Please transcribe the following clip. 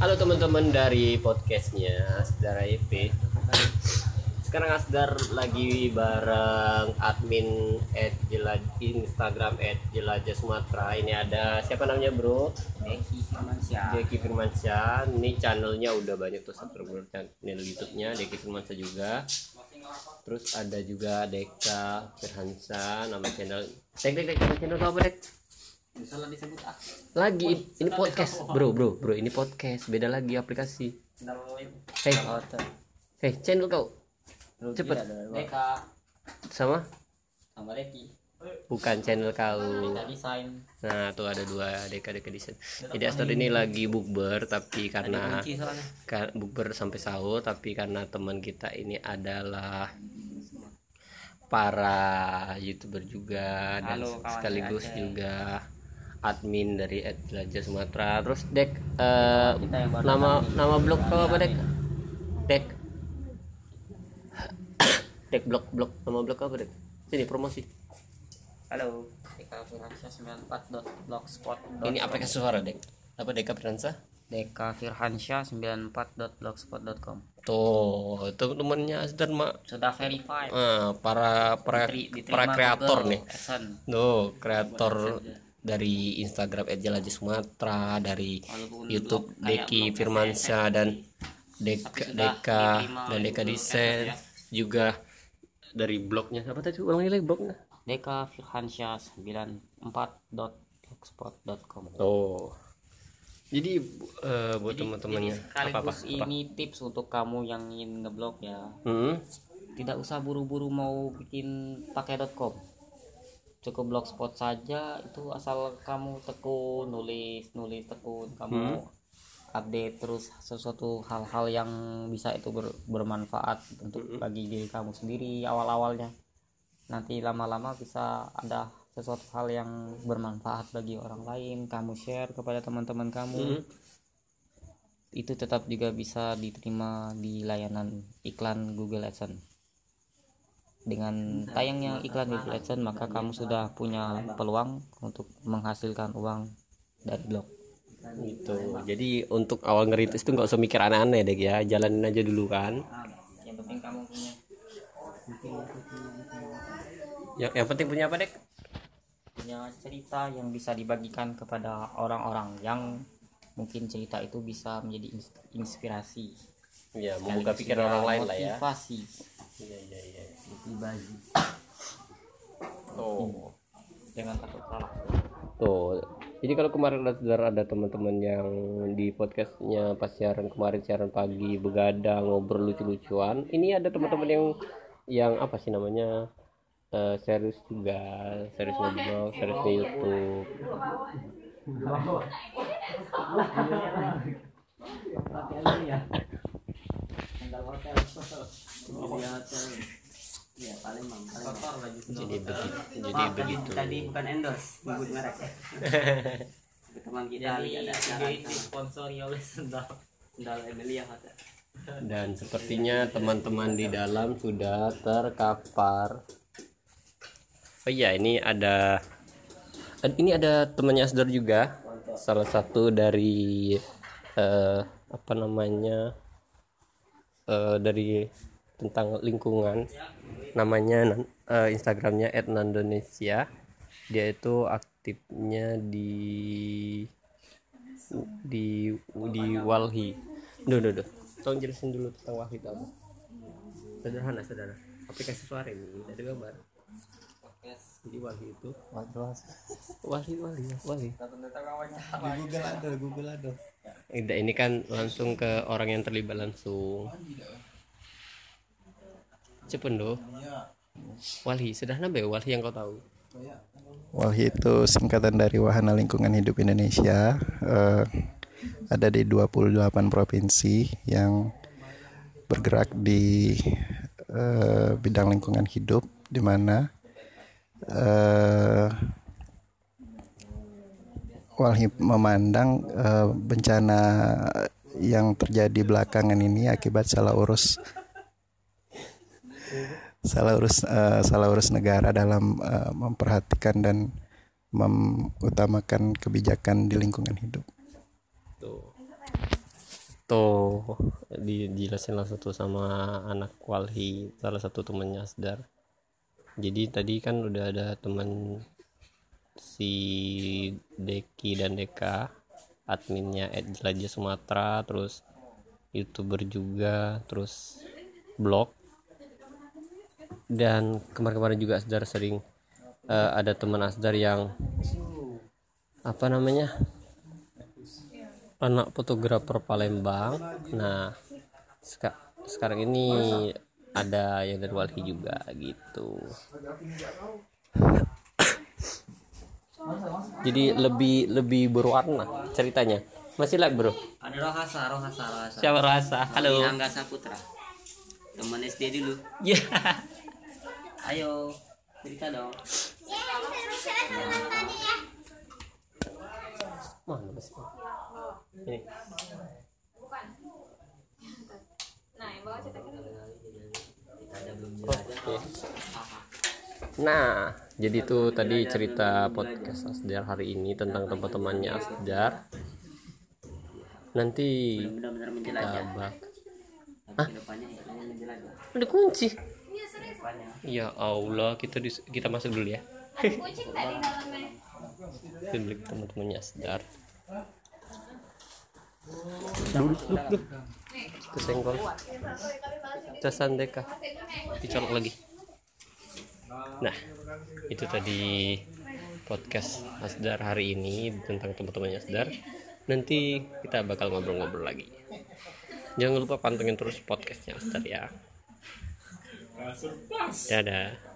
Halo teman-teman dari podcastnya Asdar IP. Sekarang Asdar lagi bareng admin at Jelaj Instagram at Jelajah Sumatera. Ini ada siapa namanya bro? Deki Firmansyah. Deki Firmansyah. Ini channelnya udah banyak tuh subscriber channel YouTube-nya Deki Firmansyah juga. Terus ada juga Deka Firhansyah nama channel. Dek dek dek nama channel apa dek? Disebut ah. Lagi ini podcast. bro bro bro ini podcast beda lagi aplikasi. Hei. Hei channel kau. Cepet. Deka sama? Sama Deki. bukan channel kau. Nah tuh ada dua deka deka desain. Jadi Astor ini. lagi bukber tapi karena bukber sampai sahur tapi karena teman kita ini adalah para youtuber juga dan Halo, sekaligus juga admin dari Ed Jelajah Sumatera. Terus dek baru nama nama blog kau apa dek? Dek. Dek blog blog. Nama blog apa dek? Sini promosi. Halo. Deka Firhansyah 94.blogspot. ini aplikasi suara dek? Apa deka Piransa Deka Firhansyah 94.blogspot.com. tuh teman-temannya Asdar mak. Sudah verified. Ah, para para Diteri- para kreator Google nih. No kreator dari Instagram Ejalaji Sumatera dari Walaupun YouTube Deki Firmansyah dan Deka Deka dan Deka Desain Adsense, juga dari blognya apa tadi ulangi lagi blognya Deka Firhansyah 94.blogspot.com. oh jadi eh, buat teman-temannya apa apa ini tips untuk kamu yang ingin ngeblog ya. hmm? Tidak usah buru-buru mau bikin pakai .com. Cukup blogspot saja itu asal kamu tekun nulis nulis tekun kamu update terus sesuatu hal-hal yang bisa itu ber- bermanfaat untuk bagi diri kamu sendiri awal-awalnya. Nanti lama-lama bisa ada sesuatu hal yang bermanfaat bagi orang lain kamu share kepada teman-teman kamu Hmm. itu tetap juga bisa diterima di layanan iklan Google AdSense. Dengan tayangnya iklan Google AdSense, maka kamu sudah punya peluang untuk menghasilkan uang dari blog. gitu. Jadi untuk awal ngerintis itu nggak usah mikir aneh-aneh deh ya. Jalanin aja dulu kan? Yang penting kamu punya. Yang, yang penting punya apa dek? Punya cerita yang bisa dibagikan kepada orang-orang yang mungkin cerita itu bisa menjadi ins- inspirasi. Ya membuka pikiran orang lain lah ya Motivasi. iya iya iya Dibagi. oh Jangan takut salah. Tuh. Jadi kalau kemarin ada saudara ada teman-teman yang di podcastnya pas siaran kemarin siaran pagi begadang ngobrol lucu-lucuan. Ini ada teman-teman yang yang apa sih namanya eh, serius juga serius ngobrol serius di YouTube. Jadi begitu. Jadi begitu. Tadi bukan endorse, nyebut merek. Teman kita lagi ada acara disponsori oleh Sendal. Sendal Emilia kata. Dan sepertinya teman-teman di dalam sudah terkapar. Oh iya, ini ada ad- ini ada temannya Asdor juga. Salah satu dari eh, apa namanya? Eh, dari tentang lingkungan. Namanya eh, Instagramnya @nandonesia. Dia itu aktifnya di di di Walhi. Duh, duh, duh. Tolong jelasin dulu tentang Walhi apa. Sederhana, sederhana. Aplikasi suara ini, ada gambar. Jadi Walhi itu Walhi, Walhi, ya, Walhi. Google ada, Google ada. Ini kan langsung ke orang yang terlibat langsung. Cepet doh. Walhi, sederhana be Walhi yang kau tahu. WALHI itu singkatan dari Wahana Lingkungan Hidup Indonesia. Eh, ada di 28 provinsi yang bergerak di eh, bidang lingkungan hidup di mana eh, Walhi memandang eh, bencana yang terjadi belakangan ini akibat salah urus salah urus eh, salah urus negara dalam eh, memperhatikan dan mengutamakan kebijakan di lingkungan hidup. Tuh. tuh dijelasin langsung tuh sama anak Walhi salah satu temennya Asdar jadi tadi kan udah ada temen si Deki dan Deka adminnya Ed Jelajah Sumatera terus youtuber juga terus blog. Dan kemarin-kemarin juga Asdar sering eh, ada teman Asdar yang apa namanya anak fotografer Palembang. Nah seka- sekarang ini ada yang dari Walhi juga gitu jadi lebih lebih berwarna ceritanya masih lag bro Ada Rohasa, Rohasa, Rohasa. siapa rasa halo Angga Saputra. Teman SD dulu. ya Ayo, cerita dong. mana masih ini Oke. Nah, jadi itu tadi cerita podcast Asdar hari ini tentang teman-temannya Asdar. Nanti kita bak. Menjelajah. Ada kunci. Ya Allah, kita dis- kita masuk dulu ya. Dulu teman-temannya Asdar. Dulu, dulu. Kesenggol. Casan deka. Dicolok lagi. Nah, itu tadi podcast Asdar hari ini tentang teman-temannya Asdar. Nanti kita bakal ngobrol-ngobrol lagi. Jangan lupa pantengin terus podcastnya Asdar ya. Dadah.